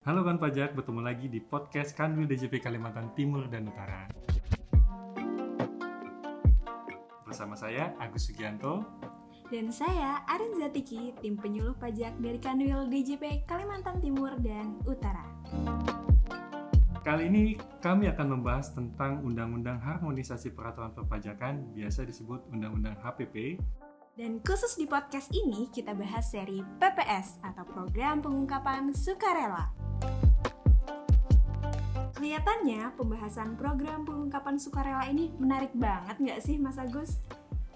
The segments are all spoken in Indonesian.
Halo Kawan Pajak, bertemu lagi di podcast Kanwil DJP Kalimantan Timur dan Utara. Bersama saya Agus Sugianto. Dan saya Arin Zatiki, tim penyuluh pajak dari Kanwil DJP Kalimantan Timur dan Utara. Kali ini kami akan membahas tentang Undang-Undang Harmonisasi Peraturan Perpajakan, biasa disebut Undang-Undang HPP, Dan khusus di podcast ini kita bahas seri PPS atau Program Pengungkapan Sukarela. Kelihatannya pembahasan program pengungkapan sukarela ini menarik banget nggak sih Mas Agus?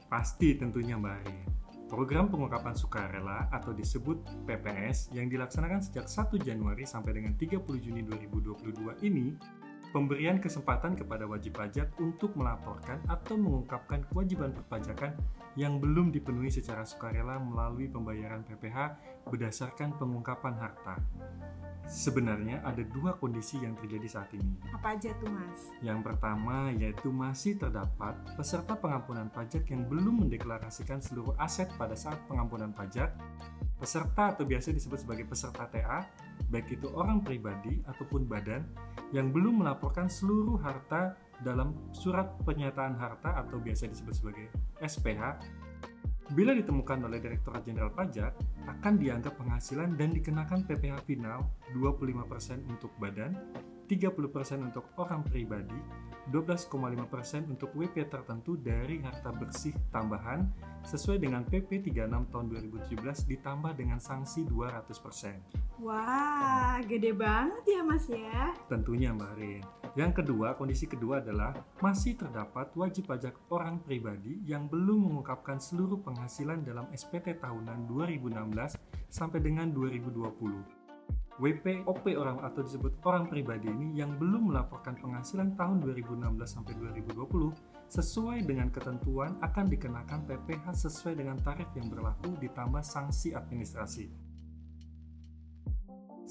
Pasti tentunya Mbak Arin. Program pengungkapan sukarela atau disebut PPS yang dilaksanakan sejak 1 Januari sampai dengan 30 Juni 2022 ini pemberian kesempatan kepada wajib pajak untuk melaporkan atau mengungkapkan kewajiban perpajakan yang belum dipenuhi secara sukarela melalui pembayaran PPh berdasarkan pengungkapan harta. Sebenarnya ada dua kondisi yang terjadi saat ini. Apa aja tuh Mas? Yang pertama yaitu masih terdapat peserta pengampunan pajak yang belum mendeklarasikan seluruh aset pada saat pengampunan pajak. Peserta atau biasa disebut sebagai peserta TA, baik itu orang pribadi ataupun badan yang belum melaporkan seluruh harta dalam surat pernyataan harta atau biasa disebut sebagai SPH Bila ditemukan oleh Direktorat Jenderal Pajak, akan dianggap penghasilan dan dikenakan PPh final 25% untuk badan, 30% untuk orang pribadi, 12,5% untuk WP tertentu dari harta bersih tambahan sesuai dengan PP 36 tahun 2017 ditambah dengan sanksi 200%. Wah, gede banget ya Mas ya. Tentunya Mbak Rin. Yang kedua, kondisi kedua adalah masih terdapat wajib pajak orang pribadi yang belum mengungkapkan seluruh penghasilan dalam SPT tahunan 2016 sampai dengan 2020. WP OP orang atau disebut orang pribadi ini yang belum melaporkan penghasilan tahun 2016 sampai 2020 sesuai dengan ketentuan akan dikenakan PPh sesuai dengan tarif yang berlaku ditambah sanksi administrasi.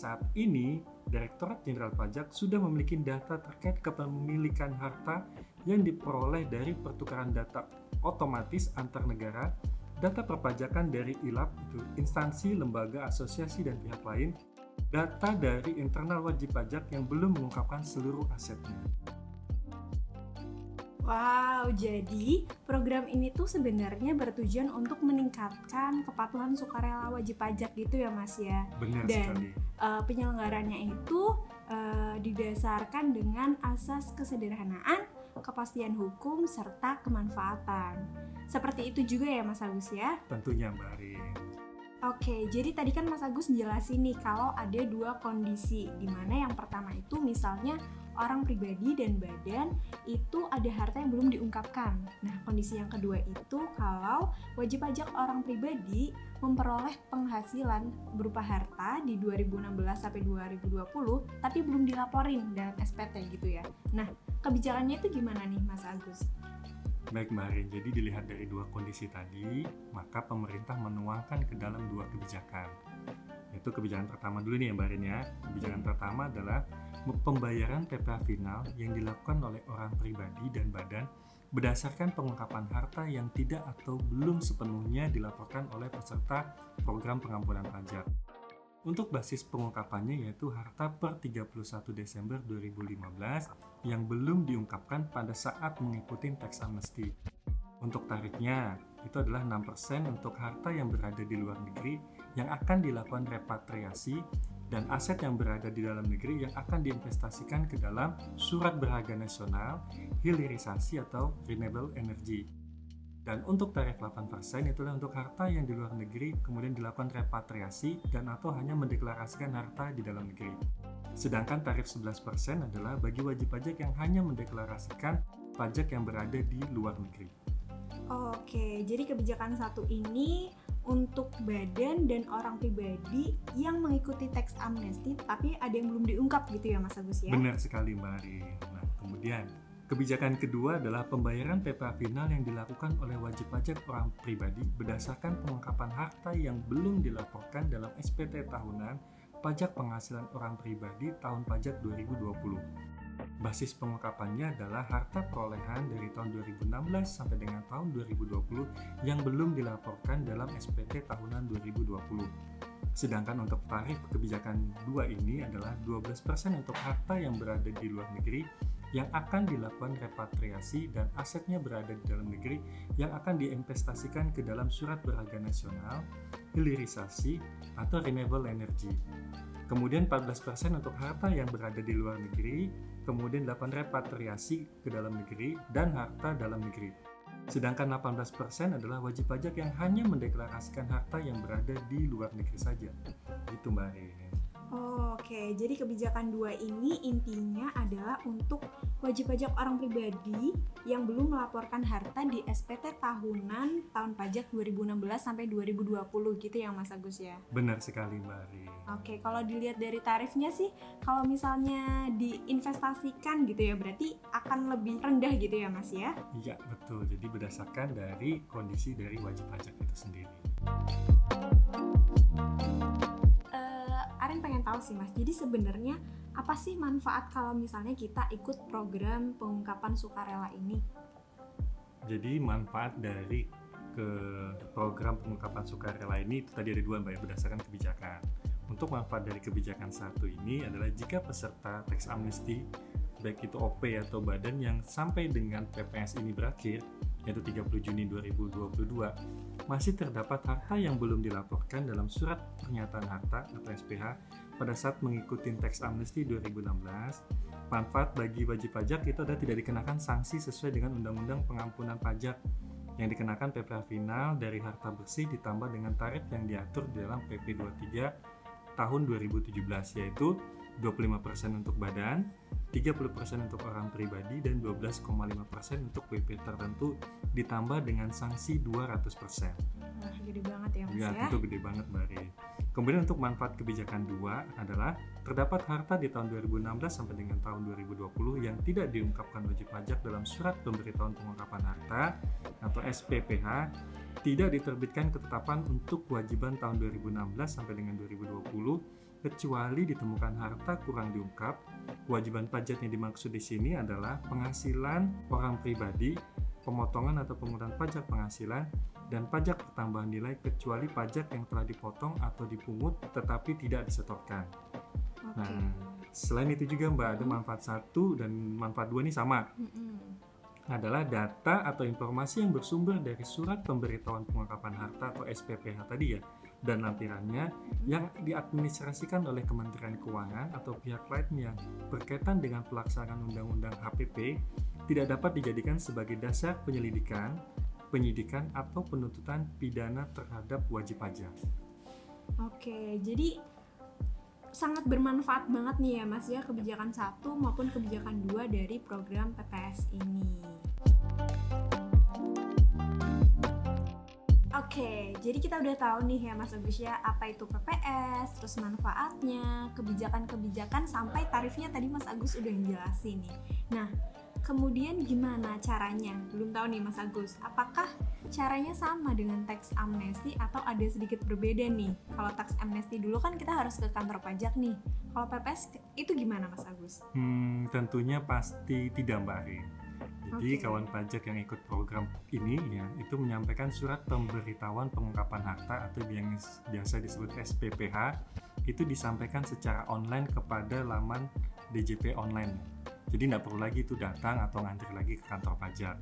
Saat ini, Direktorat Jenderal Pajak sudah memiliki data terkait kepemilikan harta yang diperoleh dari pertukaran data otomatis antar negara, data perpajakan dari ILAP, itu instansi, lembaga, asosiasi, dan pihak lain, data dari internal wajib pajak yang belum mengungkapkan seluruh asetnya. Wow, jadi program ini tuh sebenarnya bertujuan untuk meningkatkan kepatuhan sukarela wajib pajak gitu ya Mas ya. Benar Dan sekali. uh, penyelenggarannya itu uh, didasarkan dengan asas kesederhanaan, kepastian hukum, serta kemanfaatan. Seperti itu juga ya Mas Agus ya? Tentunya Mbak Arin. Oke, jadi tadi kan Mas Agus jelasin nih kalau ada dua kondisi, di mana yang pertama itu misalnya orang pribadi dan badan itu ada harta yang belum diungkapkan. Nah, kondisi yang kedua itu kalau wajib pajak orang pribadi memperoleh penghasilan berupa harta di 2016 sampai 2020 tapi belum dilaporin dalam SPT gitu ya. Nah, kebijakannya itu gimana nih Mas Agus? Baik Mbak Arin, jadi dilihat dari dua kondisi tadi, maka pemerintah menuangkan ke dalam dua kebijakan. Itu kebijakan pertama dulu nih ya Mbak Arin ya. Kebijakan pertama adalah pembayaran PPh final yang dilakukan oleh orang pribadi dan badan berdasarkan pengungkapan harta yang tidak atau belum sepenuhnya dilaporkan oleh peserta program pengampunan pajak. Untuk basis pengungkapannya yaitu harta per 31 Desember 2015 yang belum diungkapkan pada saat mengikuti tax amnesty. Untuk tarifnya, itu adalah 6% untuk harta yang berada di luar negeri yang akan dilakukan repatriasi dan aset yang berada di dalam negeri yang akan diinvestasikan ke dalam surat berharga nasional, hilirisasi atau renewable energy. Dan untuk tarif 8% itulah untuk harta yang di luar negeri kemudian dilakukan repatriasi dan atau hanya mendeklarasikan harta di dalam negeri. Sedangkan tarif 11% adalah bagi wajib pajak yang hanya mendeklarasikan pajak yang berada di luar negeri. Oke, jadi kebijakan satu ini untuk badan dan orang pribadi yang mengikuti teks amnesti tapi ada yang belum diungkap gitu ya Mas Agus ya? Benar sekali Mbak Ari. Nah, kemudian kebijakan kedua adalah pembayaran PPh final yang dilakukan oleh wajib pajak orang pribadi berdasarkan pengungkapan harta yang belum dilaporkan dalam SPT tahunan pajak penghasilan orang pribadi tahun pajak 2020. Basis pengungkapannya adalah harta perolehan dari tahun 2016 sampai dengan tahun 2020 yang belum dilaporkan dalam SPT tahunan 2020. Sedangkan untuk tarif kebijakan dua ini adalah 12% untuk harta yang berada di luar negeri yang akan dilakukan repatriasi dan asetnya berada di dalam negeri yang akan diinvestasikan ke dalam surat berharga nasional, hilirisasi, atau renewable energy. Kemudian 14% untuk harta yang berada di luar negeri, kemudian 8 repatriasi ke dalam negeri dan harta dalam negeri. Sedangkan 18% adalah wajib pajak yang hanya mendeklarasikan harta yang berada di luar negeri saja. Itu Mbak Rin. Oh, Oke, jadi kebijakan dua ini intinya adalah untuk wajib pajak orang pribadi yang belum melaporkan harta di SPT tahunan tahun pajak 2016 sampai 2020 gitu ya Mas Agus ya. Benar sekali Mbak Rin. Oke, kalau dilihat dari tarifnya sih, kalau misalnya diinvestasikan gitu ya, berarti akan lebih rendah gitu ya Mas ya? Iya betul, jadi berdasarkan dari kondisi dari wajib pajak itu sendiri. Pengen tahu sih Mas, jadi sebenarnya apa sih manfaat kalau misalnya kita ikut program pengungkapan sukarela ini? Jadi manfaat dari ke program pengungkapan sukarela ini itu tadi ada dua mbak ya berdasarkan kebijakan. Untuk manfaat dari kebijakan satu ini adalah jika peserta tax amnesty baik itu OP atau badan yang sampai dengan PPS ini berakhir yaitu 30 Juni 2022 masih terdapat harta yang belum dilaporkan dalam surat pernyataan harta atau SPH pada saat mengikuti tax amnesty 2016 manfaat bagi wajib pajak itu adalah tidak dikenakan sanksi sesuai dengan Undang-Undang Pengampunan Pajak. Yang dikenakan PPh final dari harta bersih ditambah dengan tarif yang diatur di dalam PP 23 tahun 2017 yaitu 25% untuk badan, 30% untuk orang pribadi dan 12,5% untuk WP tertentu ditambah dengan sanksi 200%. Wah, gede banget ya Mas Ya, ya. itu gede banget Mbak Ri. Kemudian untuk manfaat kebijakan dua adalah terdapat harta di tahun 2016 sampai dengan tahun 2020 yang tidak diungkapkan wajib pajak dalam surat pemberitahuan pengungkapan harta atau SPPH tidak diterbitkan ketetapan untuk kewajiban tahun 2016 sampai dengan 2020 kecuali ditemukan harta kurang diungkap. Kewajiban pajak yang dimaksud di sini adalah penghasilan orang pribadi, pemotongan atau pengurangan pajak penghasilan, dan pajak pertambahan nilai kecuali pajak yang telah dipotong atau dipungut tetapi tidak disetorkan. Oke. Nah, selain itu juga Mbak ada manfaat satu dan manfaat dua ini sama adalah data atau informasi yang bersumber dari surat pemberitahuan pengungkapan harta atau SPPH tadi ya dan lampirannya yang diadministrasikan oleh Kementerian Keuangan atau pihak lain yang berkaitan dengan pelaksanaan Undang-Undang HPP tidak dapat dijadikan sebagai dasar penyelidikan, penyidikan atau penuntutan pidana terhadap wajib pajak. Oke, jadi sangat bermanfaat banget nih ya Mas ya kebijakan satu maupun kebijakan dua dari program PPS ini. Oke, jadi kita udah tahu nih ya Mas Agus ya apa itu PPS, terus manfaatnya, kebijakan-kebijakan sampai tarifnya tadi Mas Agus udah jelasin nih. Nah, kemudian gimana caranya? Belum tahu nih Mas Agus, apakah caranya sama dengan tax amnesty atau ada sedikit berbeda nih? Kalau tax amnesty dulu kan kita harus ke kantor pajak nih. Kalau PPS itu gimana Mas Agus? Hmm, tentunya pasti tidak Mbak Rin. Jadi Oke. kawan pajak yang ikut program ini ya itu menyampaikan surat pemberitahuan pengungkapan harta atau yang biasa disebut SPPH itu disampaikan secara online kepada laman DJP online. Jadi tidak perlu lagi itu datang atau ngantri lagi ke kantor pajak.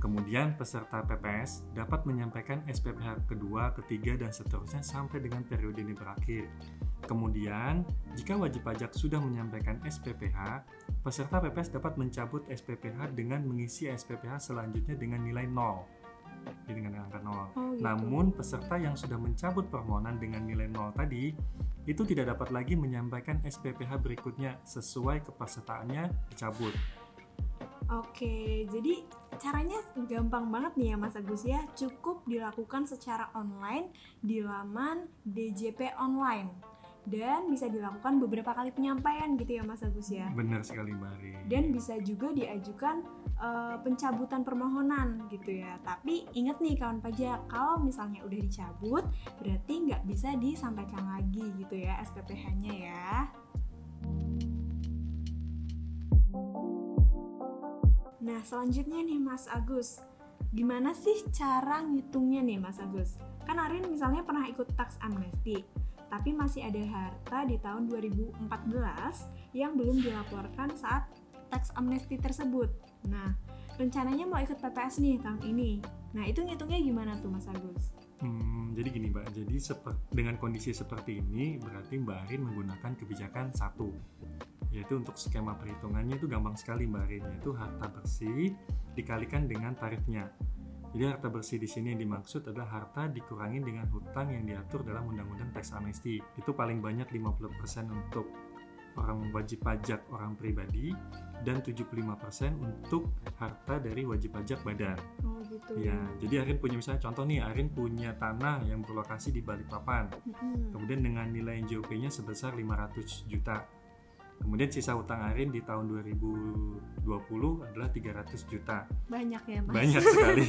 Kemudian peserta PPS dapat menyampaikan SPPH kedua, ketiga, dan seterusnya sampai dengan periode ini berakhir. Kemudian, jika wajib pajak sudah menyampaikan SPPH, peserta PPS dapat mencabut SPPH dengan mengisi SPPH selanjutnya dengan nilai 0. Jadi dengan angka 0. Oh, gitu. Namun, peserta yang sudah mencabut permohonan dengan nilai 0 tadi, itu tidak dapat lagi menyampaikan SPPH berikutnya sesuai kepesertaannya dicabut. Oke, jadi caranya gampang banget nih ya Mas Agus ya. Cukup dilakukan secara online di laman DJP online. Dan bisa dilakukan beberapa kali penyampaian gitu ya Mas Agus ya. Benar sekali, Mbak Ri. Dan bisa juga diajukan eh, pencabutan permohonan gitu ya. Tapi ingat nih kawan pajak, kalau misalnya udah dicabut, berarti nggak bisa disampaikan lagi gitu ya SPPH-nya ya. Nah, selanjutnya nih Mas Agus. Gimana sih cara ngitungnya nih Mas Agus? kan Arin misalnya pernah ikut tax amnesty tapi masih ada harta di tahun 2014 yang belum dilaporkan saat tax amnesty tersebut. Nah, rencananya mau ikut PPS nih tahun ini. Nah, itu ngitungnya gimana tuh Mas Agus? Hmm, jadi gini Mbak, jadi dengan kondisi seperti ini berarti Mbak Arin menggunakan kebijakan satu yaitu untuk skema perhitungannya itu gampang sekali Mbak Arin yaitu harta bersih dikalikan dengan tarifnya jadi harta bersih di sini yang dimaksud adalah harta dikurangi dengan hutang yang diatur dalam Undang-Undang Teks Amnesti. Itu paling banyak 50% untuk orang wajib pajak orang pribadi dan 75% untuk harta dari wajib pajak badan. Oh gitu. Ya, jadi Arin punya misalnya contoh nih, Arin punya tanah yang berlokasi di Balikpapan. Mm-hmm. Kemudian dengan nilai NJOP-nya sebesar 500 juta Kemudian sisa utang Arin di tahun 2020 adalah 300 juta. Banyak ya, Mas. Banyak sekali.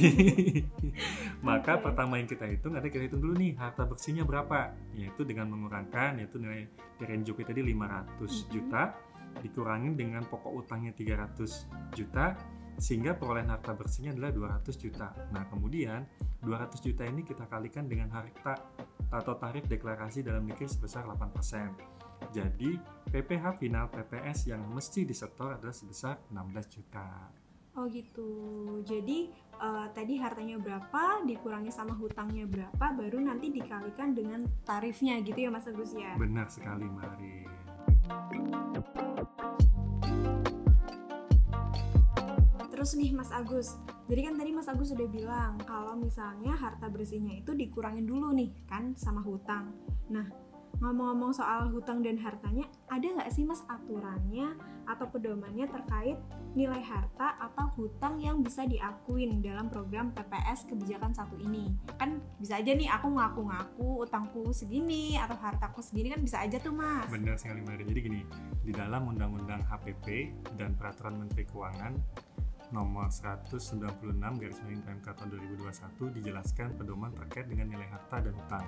Maka okay. pertama yang kita hitung ada kita hitung dulu nih harta bersihnya berapa? Yaitu dengan mengurangkan yaitu nilai dari NJP tadi 500 mm -hmm. juta dikurangi dengan pokok utangnya 300 juta sehingga perolehan harta bersihnya adalah 200 juta. Nah, kemudian 200 juta ini kita kalikan dengan harta atau tarif deklarasi dalam negeri sebesar 8%. Jadi PPh final PPS yang mesti disetor adalah sebesar 16 juta. Oh gitu. Jadi uh, tadi hartanya berapa dikurangi sama hutangnya berapa baru nanti dikalikan dengan tarifnya gitu ya Mas Agus ya. Benar sekali Mari. Terus nih Mas Agus, jadi kan tadi Mas Agus sudah bilang kalau misalnya harta bersihnya itu dikurangin dulu nih kan sama hutang. Nah, ngomong-ngomong soal hutang dan hartanya, ada nggak sih mas aturannya atau pedomannya terkait nilai harta atau hutang yang bisa diakuin dalam program PPS kebijakan satu ini? Kan bisa aja nih aku ngaku-ngaku utangku segini atau hartaku segini kan bisa aja tuh mas. Benar sekali Mary. Jadi gini, di dalam Undang-Undang HPP dan Peraturan Menteri Keuangan nomor 196 garis miring PMK tahun 2021 dijelaskan pedoman terkait dengan nilai harta dan hutang.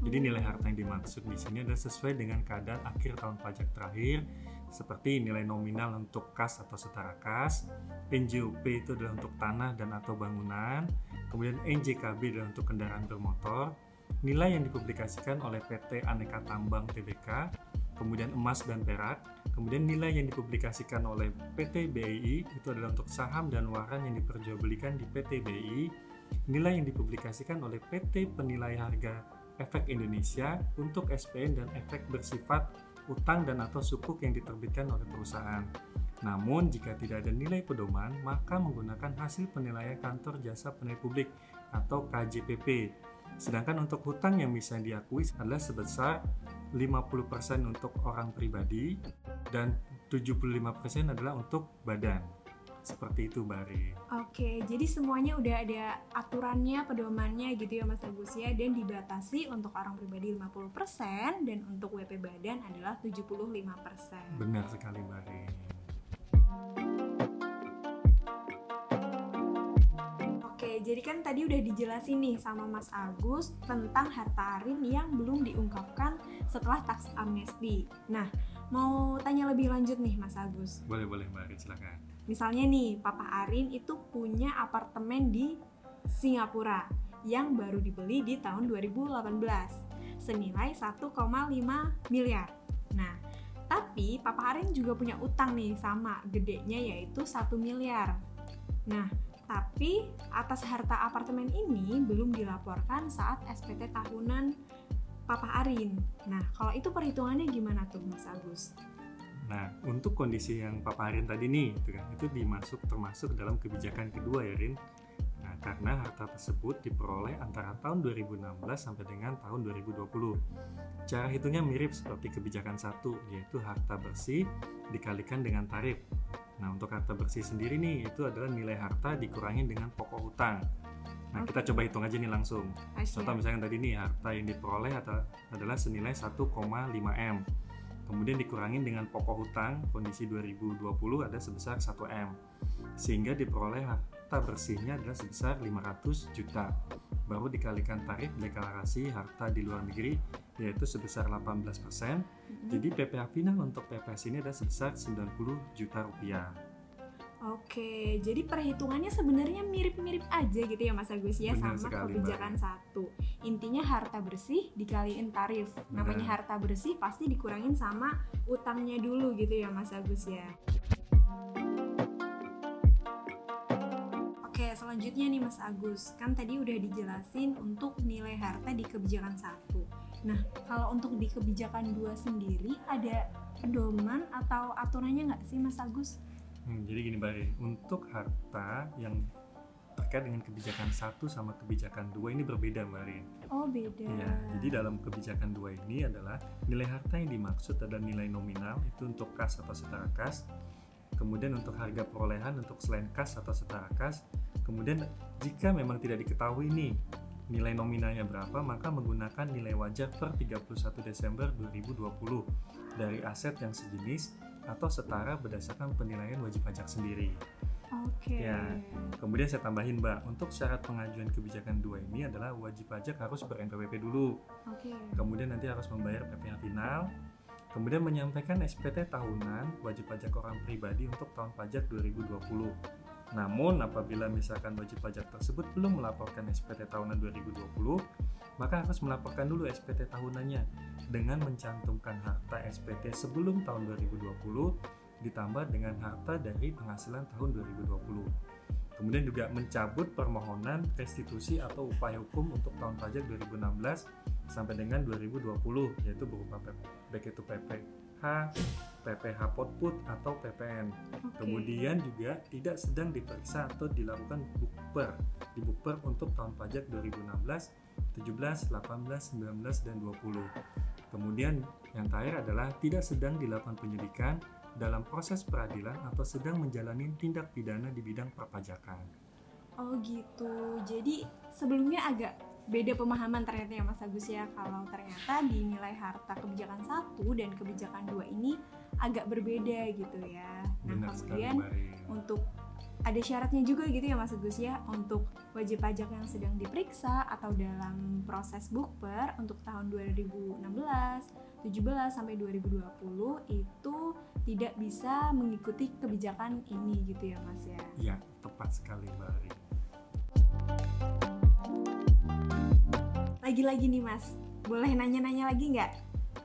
Jadi nilai harta yang dimaksud di sini adalah sesuai dengan keadaan akhir tahun pajak terakhir seperti nilai nominal untuk kas atau setara kas, NJOP itu adalah untuk tanah dan atau bangunan, kemudian NJKB adalah untuk kendaraan bermotor, nilai yang dipublikasikan oleh PT Aneka Tambang Tbk, kemudian emas dan perak, kemudian nilai yang dipublikasikan oleh PT BI itu adalah untuk saham dan waran yang diperjualbelikan di PT BI, nilai yang dipublikasikan oleh PT Penilai Harga efek Indonesia untuk SPN dan efek bersifat utang dan atau sukuk yang diterbitkan oleh perusahaan. Namun, jika tidak ada nilai pedoman, maka menggunakan hasil penilaian kantor jasa penilai publik atau KJPP. Sedangkan untuk hutang yang bisa diakui adalah sebesar 50% untuk orang pribadi dan 75% adalah untuk badan. Seperti itu, Bari. Oke, jadi semuanya udah ada aturannya, pedomannya gitu ya Mas Agus ya dan dibatasi untuk orang pribadi 50% dan untuk WP badan adalah 75%. Benar sekali, Bari. Jadi kan tadi udah dijelasin nih sama Mas Agus tentang harta Arin yang belum diungkapkan setelah tax amnesty. Nah, mau tanya lebih lanjut nih Mas Agus. Boleh, boleh Mbak Arin, silakan Misalnya nih, Papa Arin itu punya apartemen di Singapura yang baru dibeli di tahun 2018 senilai 1,5 miliar. Nah, tapi Papa Arin juga punya utang nih sama gedenya yaitu 1 miliar. Nah, tapi atas harta apartemen ini belum dilaporkan saat SPT tahunan Papa Arin. Nah, kalau itu perhitungannya gimana tuh Mas Agus? Nah, untuk kondisi yang paparin tadi nih, itu kan, itu dimasuk termasuk dalam kebijakan kedua ya, Rin. Nah, karena harta tersebut diperoleh antara tahun 2016 sampai dengan tahun 2020. Cara hitungnya mirip seperti kebijakan satu, yaitu harta bersih dikalikan dengan tarif. Nah, untuk harta bersih sendiri nih, itu adalah nilai harta dikurangi dengan pokok hutang. Nah, kita coba hitung aja nih langsung. Contoh misalnya tadi nih, harta yang diperoleh adalah senilai 1,5 M kemudian dikurangi dengan pokok hutang kondisi 2020 ada sebesar 1M sehingga diperoleh harta bersihnya adalah sebesar 500 juta baru dikalikan tarif deklarasi harta di luar negeri yaitu sebesar 18% mm-hmm. jadi PPh final untuk PPS ini adalah sebesar 90 juta rupiah Oke, jadi perhitungannya sebenarnya mirip-mirip aja gitu ya Mas Agus ya Benar sama sekali, kebijakan satu. Intinya harta bersih dikaliin tarif. Namanya Benar. harta bersih pasti dikurangin sama utangnya dulu gitu ya Mas Agus ya. Selanjutnya nih Mas Agus, kan tadi udah dijelasin untuk nilai harta di kebijakan satu. Nah, kalau untuk di kebijakan dua sendiri ada pedoman atau aturannya nggak sih Mas Agus? Hmm, jadi gini Bari, untuk harta yang terkait dengan kebijakan satu sama kebijakan dua ini berbeda Mbak Rin. Oh beda. Ya, jadi dalam kebijakan dua ini adalah nilai harta yang dimaksud adalah nilai nominal itu untuk kas atau setara kas. Kemudian untuk harga perolehan untuk selain kas atau setara kas. Kemudian jika memang tidak diketahui nih nilai nominalnya berapa, maka menggunakan nilai wajar per 31 Desember 2020 dari aset yang sejenis atau setara berdasarkan penilaian wajib pajak sendiri. Oke. Ya. Kemudian saya tambahin Mbak, untuk syarat pengajuan kebijakan dua ini adalah wajib pajak harus ber-NPWP dulu. Oke. Kemudian nanti harus membayar PPh final. Kemudian menyampaikan SPT tahunan wajib pajak orang pribadi untuk tahun pajak 2020. Namun apabila misalkan wajib pajak tersebut belum melaporkan SPT tahunan 2020, maka harus melaporkan dulu SPT tahunannya dengan mencantumkan harta SPT sebelum tahun 2020 ditambah dengan harta dari penghasilan tahun 2020. Kemudian juga mencabut permohonan restitusi atau upaya hukum untuk tahun pajak 2016 sampai dengan 2020 yaitu berupa baik itu PPH, PPH Potput atau PPN. Oke. Kemudian juga tidak sedang diperiksa atau dilakukan bukper di bukper untuk tahun pajak 2016, 17, 18, 19 dan 20. Kemudian yang terakhir adalah tidak sedang dilakukan penyidikan dalam proses peradilan atau sedang menjalani tindak pidana di bidang perpajakan. Oh gitu. Jadi sebelumnya agak beda pemahaman ternyata ya Mas Agus ya kalau ternyata di nilai harta kebijakan satu dan kebijakan dua ini agak berbeda gitu ya. Nah Benar kemudian untuk ada syaratnya juga gitu ya Mas Agus ya untuk wajib pajak yang sedang diperiksa atau dalam proses bukper untuk tahun 2016, 17 sampai 2020 itu tidak bisa mengikuti kebijakan ini gitu ya Mas ya. Ya, tepat sekali, Mbak Ari. Lagi-lagi nih Mas, boleh nanya-nanya lagi nggak?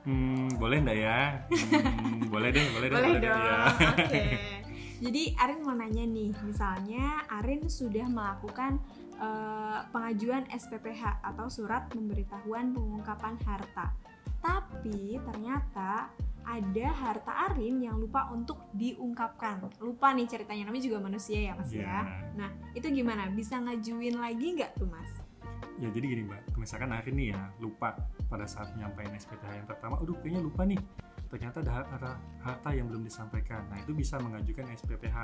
Hmm, boleh nggak ya? Hmm, boleh deh, boleh deh. Boleh dong. ya. Oke. Jadi Arin mau nanya nih, misalnya Arin sudah melakukan eh, pengajuan SPPH atau surat pemberitahuan pengungkapan harta. Tapi ternyata ada harta Arin yang lupa untuk diungkapkan. Lupa nih ceritanya, namanya juga manusia ya Mas Ya. ya. Nah, itu gimana? Bisa ngajuin lagi nggak tuh Mas? Ya jadi gini mbak, misalkan hari ini ya lupa pada saat menyampaikan SPTH yang pertama, aduh kayaknya lupa nih, ternyata ada harta, harta yang belum disampaikan. Nah itu bisa mengajukan SPPH,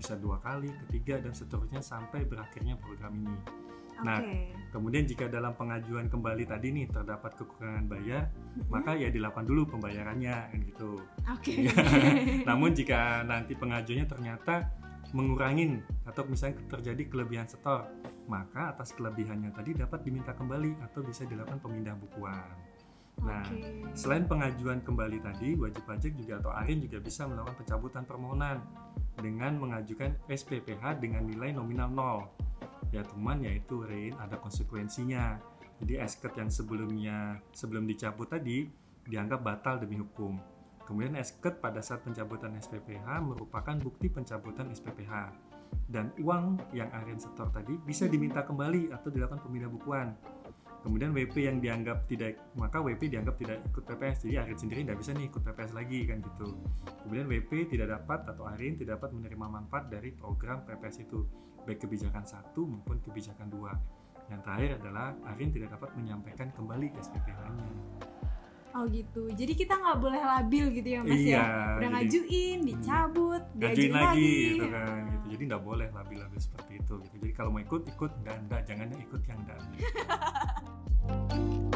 bisa dua kali, ketiga dan seterusnya sampai berakhirnya program ini. Oke. Nah, Kemudian jika dalam pengajuan kembali tadi nih terdapat kekurangan bayar, Mm-mm. maka ya dilakukan dulu pembayarannya kan gitu. Oke. Namun jika nanti pengajuannya ternyata mengurangin atau misalnya terjadi kelebihan setor, maka atas kelebihannya tadi dapat diminta kembali atau bisa dilakukan pemindah bukuan. Nah, Oke. Selain pengajuan kembali tadi, wajib pajak juga atau ARIN juga bisa melakukan pencabutan permohonan dengan mengajukan SPPH dengan nilai nominal 0. Ya teman yaitu Rin ada konsekuensinya. Jadi esket yang sebelumnya sebelum dicabut tadi dianggap batal demi hukum. Kemudian esket pada saat pencabutan SPPH merupakan bukti pencabutan SPPH. Dan uang yang Arin setor tadi bisa diminta kembali atau dilakukan pemindah bukuan. Kemudian WP yang dianggap tidak maka WP dianggap tidak ikut PPS. Jadi Arin sendiri tidak bisa nih ikut PPS lagi kan gitu. Kemudian WP tidak dapat atau Arin tidak dapat menerima manfaat dari program PPS itu baik kebijakan satu maupun kebijakan dua. Yang terakhir adalah Arin tidak dapat menyampaikan kembali SPPH-nya. Oh gitu. Jadi kita nggak boleh labil gitu ya Mas Iya, ya. Udah jadi- ngajuin, dicabut, Ngajuin diajuin lagi lagi. gitu kan gitu. Jadi nggak boleh labil-labil seperti itu gitu. Jadi kalau mau ikut ikut enggak enggak jangan ikut yang enggak. Oke,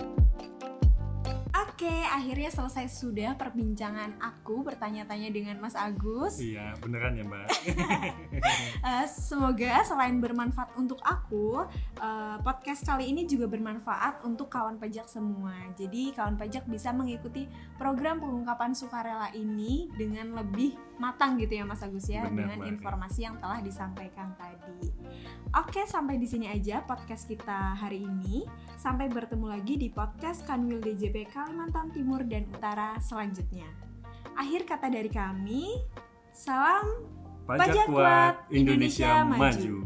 Oke, akhirnya selesai sudah perbincangan aku bertanya-tanya dengan Mas Agus. Iya, beneran ya Mbak. Uh, semoga selain bermanfaat untuk aku, uh, podcast kali ini juga bermanfaat untuk kawan pajak semua. Jadi kawan pajak bisa mengikuti program pengungkapan sukarela ini dengan lebih matang gitu ya Mas Agus ya, Benar dengan banget. informasi yang telah disampaikan tadi. Oke, sampai di sini aja podcast kita hari ini. Sampai bertemu lagi di podcast Kanwil DJP Kalimantan Timur dan Utara selanjutnya. Akhir kata dari kami, salam Pajak, Pajak kuat, Indonesia, Indonesia maju. maju.